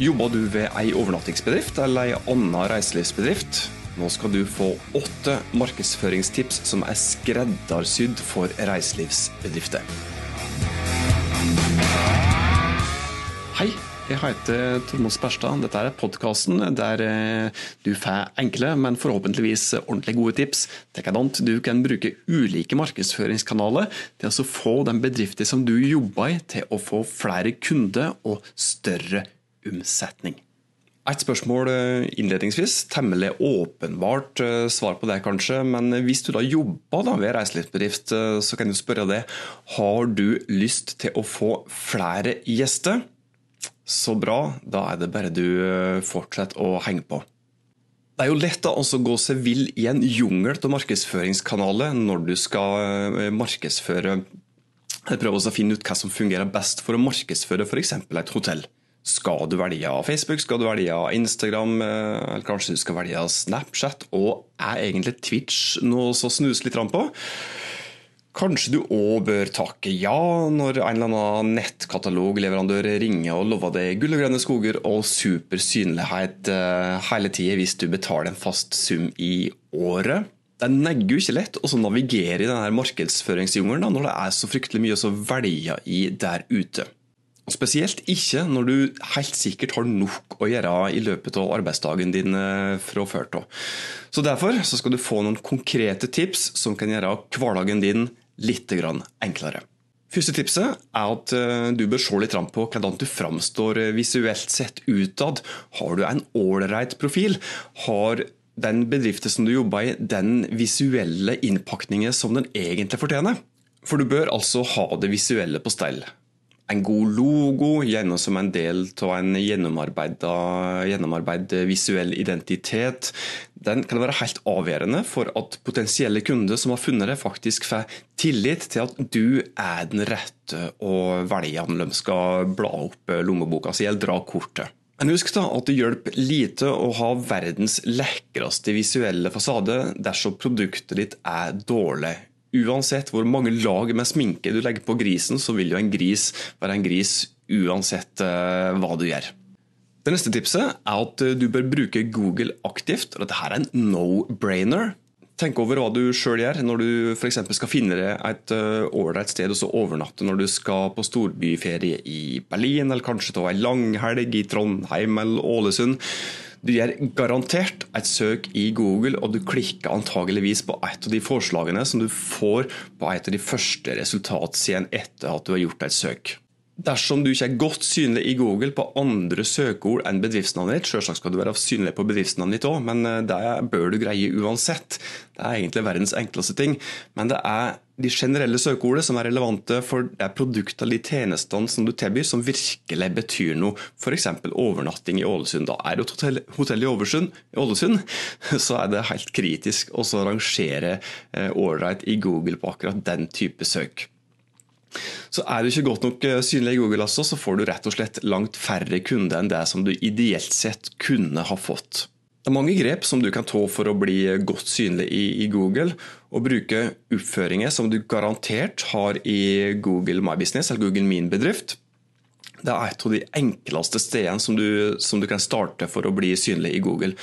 Jobber du ved ei overnattingsbedrift eller ei anna reiselivsbedrift? Nå skal du få åtte markedsføringstips som er skreddersydd for reiselivsbedrifter. Hei, jeg heter Tormod Sperstad. Dette er podkasten der eh, du får enkle, men forhåpentligvis ordentlig gode tips til du kan bruke ulike markedsføringskanaler til å få den bedriften som du jobber i, til å få flere kunder og større omsetning. Et spørsmål eh, innledningsvis. Temmelig åpenbart eh, svar på det, kanskje. Men hvis du da jobber da ved reiselivsbedrift, eh, så kan du spørre det. Har du lyst til å få flere gjester? Så bra. Da er det bare du fortsetter å henge på. Det er jo lett å gå seg vill i en jungel av markedsføringskanaler når du skal markedsføre Prøve å finne ut hva som fungerer best for å markedsføre f.eks. et hotell. Skal du velge Facebook, skal du velge Instagram, eh, eller kanskje du skal velge Snapchat? Og er egentlig Twitch noe så snuse litt på? Kanskje du òg bør takke ja når en eller annen nettkatalogleverandør ringer og lover deg gull og grønne skoger og super synlighet eh, hele tida hvis du betaler en fast sum i året. Det er jo ikke lett å navigere i denne markedsføringsjungelen når det er så fryktelig mye å velge i der ute. Spesielt ikke når du helt sikkert har nok å gjøre i løpet av arbeidsdagen din eh, fra før av. Så Derfor så skal du få noen konkrete tips som kan gjøre hverdagen din litt enklere. Første tipset er at eh, du bør se litt på hvordan du framstår visuelt sett utad. Har du en ålreit profil? Har den bedriften som du jobber i, den visuelle innpakningen som den egentlig fortjener? For du bør altså ha det visuelle på stell en god logo, gjerne som en del av en gjennomarbeidet visuell identitet, den kan være helt avgjørende for at potensielle kunder som har funnet det, faktisk får tillit til at du er den rette å velge når de skal bla opp lommeboka si eller dra kortet. Men husk da at det hjelper lite å ha verdens lekreste visuelle fasade dersom produktet ditt er dårlig uansett hvor mange lag med sminke du legger på grisen, så vil jo en gris være en gris uansett uh, hva du gjør. Det neste tipset er at du bør bruke Google aktivt. og Dette er en no-brainer. Tenk over hva du sjøl gjør når du f.eks. skal finne deg et eh, ålreit sted og så overnatte når du skal på storbyferie i Berlin, eller kanskje ta ei langhelg i Trondheim eller Ålesund. Du gjør garantert et søk i Google, og du klikker antageligvis på et av de forslagene som du får på et av de første resultatsidene etter at du har gjort et søk. Dersom du ikke er godt synlig i Google på andre søkeord enn bedriftsnavnet ditt, selvsagt skal du være synlig på bedriftsnavnet ditt òg, men eh, det bør du greie uansett. Det er egentlig verdens enkleste ting. Men det er de generelle søkeordene som er relevante for det produktene, de tjenestene som du tilbyr, som virkelig betyr noe. F.eks. overnatting i Ålesund. Da er det et hotell, hotell i, Oversund, i Ålesund, så er det helt kritisk å rangere ålreit eh, i Google på akkurat den type søk. Så Er du ikke godt nok eh, synlig i Google, altså, så får du rett og slett langt færre kunder enn det som du ideelt sett kunne ha fått. Det er mange grep som du kan ta for å bli godt synlig i, i Google, og bruke oppføringer som du garantert har i Google My Business eller Google Min bedrift. Det er et av de enkleste stedene som du, som du, kan starte for å bli synlig i Google.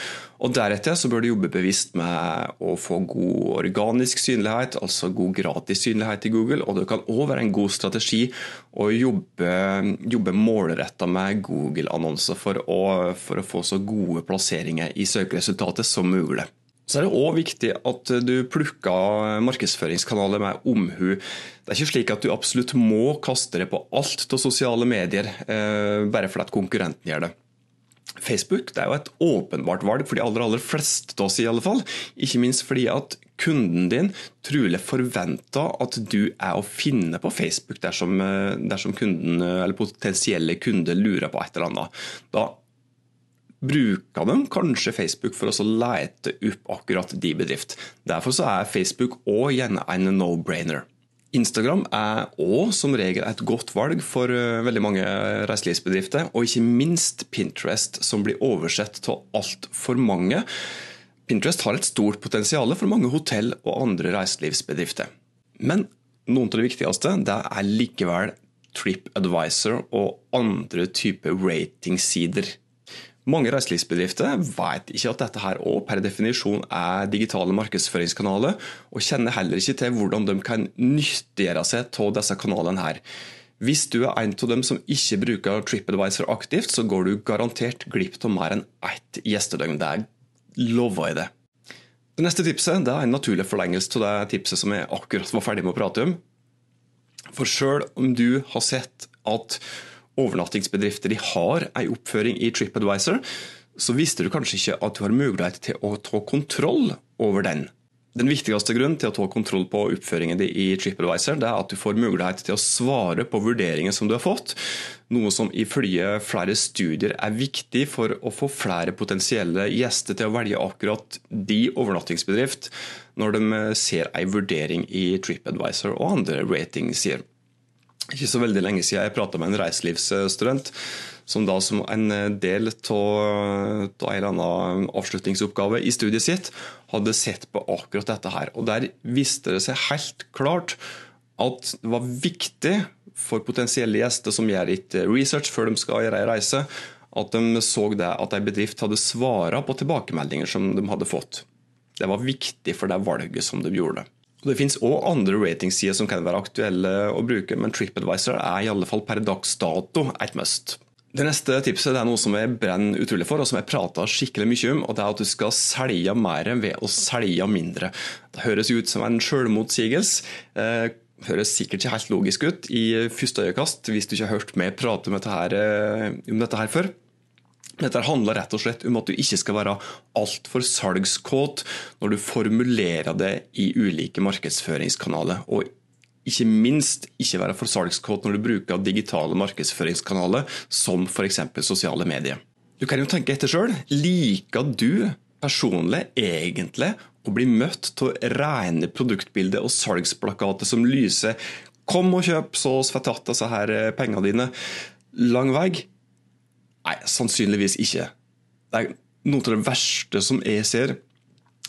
Og Deretter så bør du jobbe bevisst med å få god organisk synlighet, altså god gratis synlighet i Google. Og det kan òg være en god strategi å jobbe, jobbe målretta med Google-annonser for, for, å få så gode plasseringer i søkeresultatet som mulig. Så er det òg viktig at du plukker markedsføringskanaler med omhu. Det er ikke slik at du absolutt må kaste det på alt av sosiale medier eh, bare fordi konkurrenten gjør det. Facebook det er jo et åpenbart valg for de aller, aller fleste av oss, i alle fall. Ikke minst fordi at kunden din trolig forventer at du er å finne på Facebook dersom, eh, dersom kunden eller potensielle kunder lurer på et eller annet. Da bruker de kanskje Facebook for å lete opp akkurat de bedrift. Derfor er Facebook òg gjerne en no-brainer. Instagram er òg som regel et godt valg for eh, veldig mange reiselivsbedrifter, og ikke minst Pinterest, som blir oversett av altfor mange. Pinterest har et stort potensial for mange hotell og andre reiselivsbedrifter. Men noen av det viktigste det er likevel TripAdvisor og andre typer ratingsider Mange reiselivsbedrifter vet ikke at dette her også per definisjon er digitale markedsføringskanaler, og kjenner heller ikke til hvordan de kan nyttiggjøre seg av disse kanalene. her. Hvis du er en av dem som ikke bruker TripAdvisor aktivt, så går du garantert glipp av mer enn ett gjestedøgn. Det lover jeg det. Det neste tipset det er en naturlig forlengelse av det tipset som jeg akkurat var ferdig med å prate om. For sjøl om du har sett at overnattingsbedrifter de har en oppføring i TripAdvisor, så visste du kanskje ikke at du har mulighet til å ta kontroll over den. Den viktigste grunnen til å ta kontroll på oppføringen din i TripAdvisor, det er at du får mulighet til å svare på vurderinger som du har fått, noe som ifølge flere studier er viktig for å få flere potensielle gjester til å velge akkurat de overnattingsbedrift når de ser en vurdering i TripAdvisor og andre ratingsider. Ikke så veldig lenge siden jeg prata med en reiselivsstudent som da som en del av en eller annen avslutningsoppgave i studiet sitt hadde sett på akkurat dette her. Og Der viste det seg helt klart at det var viktig for potensielle gjester som gjør litt research før de skal gjøre ei reise, at de så det at en bedrift hadde svara på tilbakemeldinger som de hadde fått. Det var viktig for det valget som de gjorde. Og det finnes òg andre ratingsider som kan være aktuelle å bruke, men TripAdvisor er i alle fall per dags dato et must. Det neste tipset det er noe som jeg brenner utrolig for, og som jeg prater skikkelig mye om. og Det er at du skal selge mer ved å selge mindre. Det høres ut som en selvmotsigelse. Eh, høres sikkert ikke helt logisk ut i første øyekast, hvis du ikke har hørt meg prate om dette her, eh, om dette her før. Dette handler rett og slett om at du ikke skal være altfor salgskåt når du formulerer det i ulike markedsføringskanaler. Og ikke minst ikke være for salgskåt når du bruker digitale markedsføringskanaler som f.eks. sosiale medier. Du kan jo tenke etter sjøl. Liker du personlig egentlig å bli møtt av rene produktbilder og salgsplakater som lyser 'Kom og kjøp, så jeg tatt disse pengene dine' lang vei? Nei, sannsynligvis ikke. Det er noe av det verste som jeg ser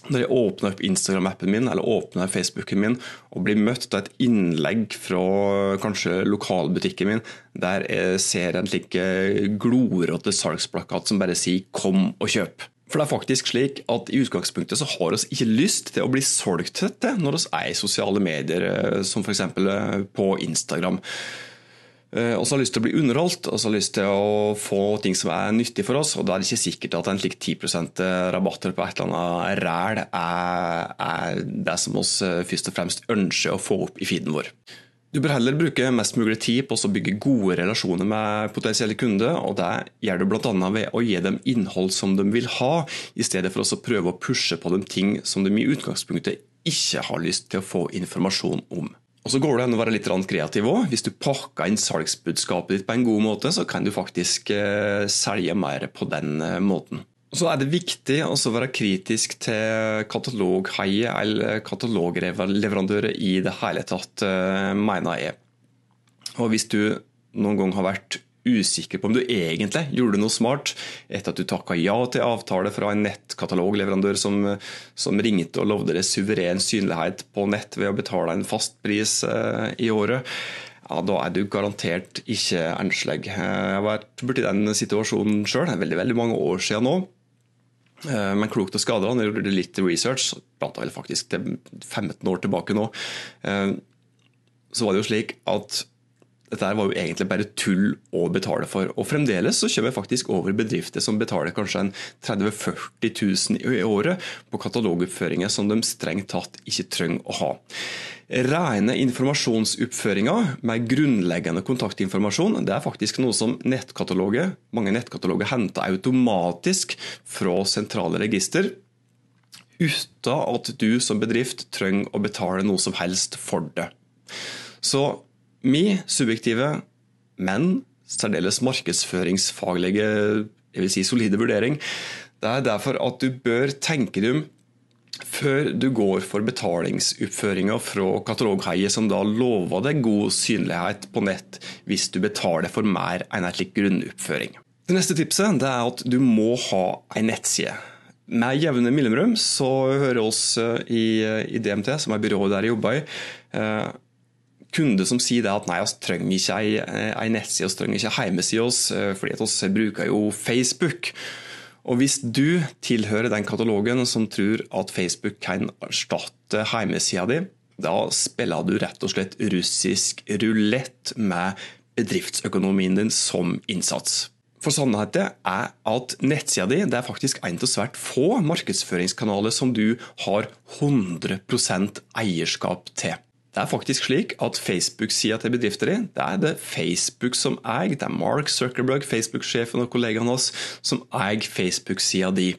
når jeg åpner opp Instagram-appen min eller åpner Facebooken min og blir møtt av et innlegg fra kanskje lokalbutikken min der jeg ser en slik glorete salgsplakat som bare sier 'kom og kjøp'. For det er faktisk slik at i utgangspunktet så har vi ikke lyst til å bli solgt til når vi er i sosiale medier, eh, som f.eks. Eh, på Instagram. Eh, og så har lyst til å bli underholdt og så har lyst til å få ting som er nyttig for oss. og Da er det ikke sikkert at en slik 10% rabatter på et eller annet ræl er, er, det som vi eh, først og fremst ønsker å få opp i feeden vår. Du bør heller bruke mest mulig tid på å bygge gode relasjoner med potensielle kunder. og Det gjør du bl.a. ved å gi dem innhold som de vil ha, i stedet for å prøve å pushe på dem ting som de i utgangspunktet ikke har lyst til å få informasjon om. Og så går det an å være litt kreativ òg. Hvis du pakker inn salgsbudskapet ditt på en god måte, så kan du faktisk eh, selge mer på den eh, måten. Så er det viktig å være kritisk til kataloghaier eller katalogleverandører i det hele tatt, eh, mener jeg. Og hvis du noen gang har vært usikker på om du egentlig gjorde noe smart etter at du takka ja til avtale fra en nettkatalogleverandør som, som ringte og lovde deg suveren synlighet på nett ved å betale en fast pris eh, i året. Ja, Da er du garantert ikke enslig. Eh, jeg har vært borti den situasjonen sjøl, veldig, veldig mange år siden nå. Eh, men klokt og skada, han. Jeg gjorde litt research, prata vel faktisk til 15 år tilbake nå. Så var det jo slik at dette var jo egentlig bare tull å betale for. Og Fremdeles så kommer jeg faktisk over bedrifter som betaler kanskje en 30 000-40 000 i året på katalogoppføringer som de strengt tatt ikke trenger å ha. Rene informasjonsoppføringer med grunnleggende kontaktinformasjon det er faktisk noe som nettkataloger, mange nettkataloger henter automatisk fra sentrale register uten at du som bedrift trenger å betale noe som helst for det. Så Mi subjektive, men særdeles markedsføringsfaglige, jeg vil si solide vurdering, det er derfor at du bør tenke deg om før du går for betalingsoppføringa fra katalogheiet som da lover deg god synlighet på nett hvis du betaler for mer enn en slik grunnoppføring. Det neste tipset det er at du må ha en nettside. Med jevne mellomrom så hører oss i, i DMT, som er byrået der jeg jobber i, eh, kunde som sier det at nei, vi trenger ikke ei, ei nettside, vi trenger ikke hjemmeside, oss, eh, fordi vi bruker jo Facebook. Og Hvis du tilhører den katalogen som tror at Facebook kan erstatte hjemmesida di, da spiller du rett og slett russisk rulett med bedriftsøkonomien din som innsats. For sannheten er at nettsida di er faktisk en av svært få markedsføringskanaler som du har 100% eierskap til. Det er faktisk slik at Facebook-sida til bedrifter i, det er det Facebook som eier. Det er Mark Zuckerberg, Facebook-sjefen og kollegaen hans, som eier Facebook-sida di.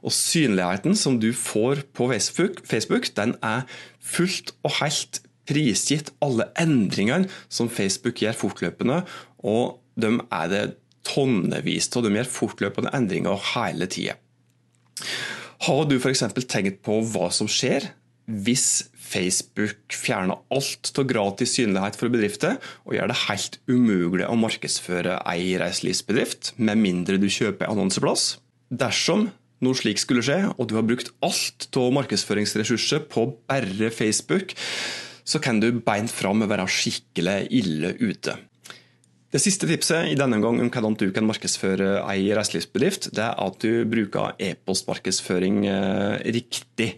Og Synligheten som du får på Facebook, Facebook, den er fullt og helt prisgitt alle endringene som Facebook gjør fortløpende, og de er det tonnevis av. De gjør fortløpende endringer hele tida. Har du f.eks. tenkt på hva som skjer hvis Facebook fjerner alt av gratis synlighet for bedrifter og gjør det helt umulig å markedsføre ei reiselivsbedrift, med mindre du kjøper annonseplass? Dersom noe slik skulle skje, og du har brukt alt av markedsføringsressurser på bare Facebook, så kan du beint fram være skikkelig ille ute. Det siste tipset i denne gang om hvordan du kan markedsføre ei reiselivsbedrift, det er at du bruker e-postmarkedsføring eh, riktig.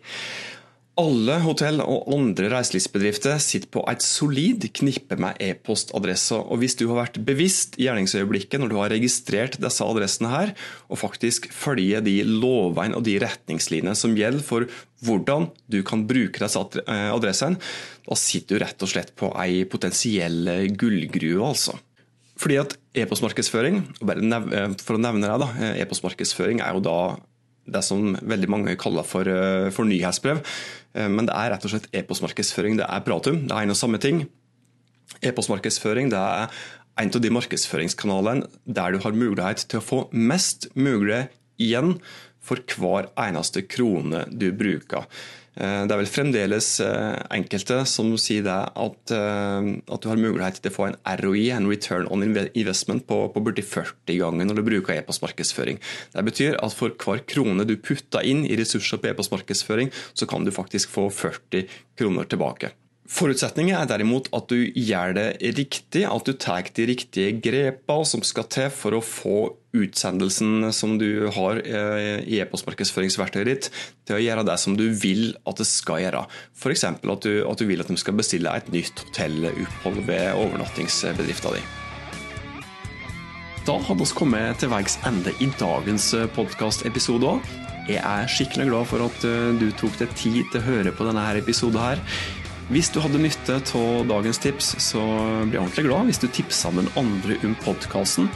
Alle hotell og andre reiselivsbedrifter sitter på et solid knippe med e-postadresser. og Hvis du har vært bevisst i gjerningsøyeblikket når du har registrert disse adressene her, og faktisk følger de lovene og de retningslinjene som gjelder for hvordan du kan bruke disse eh, adressene, da sitter du rett og slett på ei potensiell gullgruve. altså. Fordi at e-postmarkedsføring, bare for å nevne det, eh, e-postmarkedsføring er jo da det som veldig mange kaller for, eh, for nyhetsbrev. Men det er rett og slett e-postmarkedsføring. Det er pratum. Det er en og samme ting. E-postmarkedsføring det er en av de markedsføringskanalene der du har mulighet til å få mest mulig igjen for hver eneste krone du bruker. Eh, det er vel fremdeles eh, enkelte som sier det at, eh, at, du har mulighet til å få en ROI, en return on investment, på, på borti 40 ganger når du bruker e-postmarkedsføring. Det betyr at for hver krone du putter inn i ressurser på e-postmarkedsføring, så kan du faktisk få 40 kroner tilbake. Forutsetningen er derimot at du gjør det riktig, at du tar de riktige grepene som skal til for å få utsendelsen som du har eh, i e-postmarkedsføringsverktøyet ditt, til å gjøre det som du vil at det skal gjøre. F.eks. At, at du vil at de skal bestille et nytt hotellopphold ved overnattingsbedriften din. Da hadde vi kommet til veis ende i dagens podkastepisode. Jeg er skikkelig glad for at eh, du tok deg tid til å høre på denne episoden. her. Hvis du hadde nytte av dagens tips, så blir jeg ordentlig glad hvis du tipser den andre om podkasten.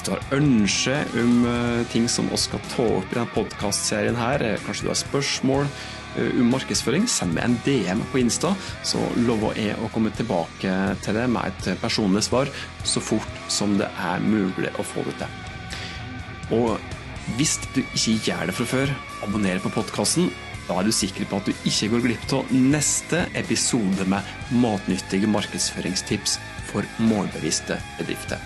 Hvis du har ønske om eh, ting som vi skal ta opp i denne podkastserien her, eh, kanskje du har spørsmål eh, om markedsføring, send meg en DM på Insta, så lover jeg å komme tilbake til det med et personlig svar så fort som det er mulig å få det til. Og hvis du ikke gjør det fra før, abonner på podkasten da er du sikker på at du ikke går glipp av neste episode med matnyttige markedsføringstips for målbevisste bedrifter.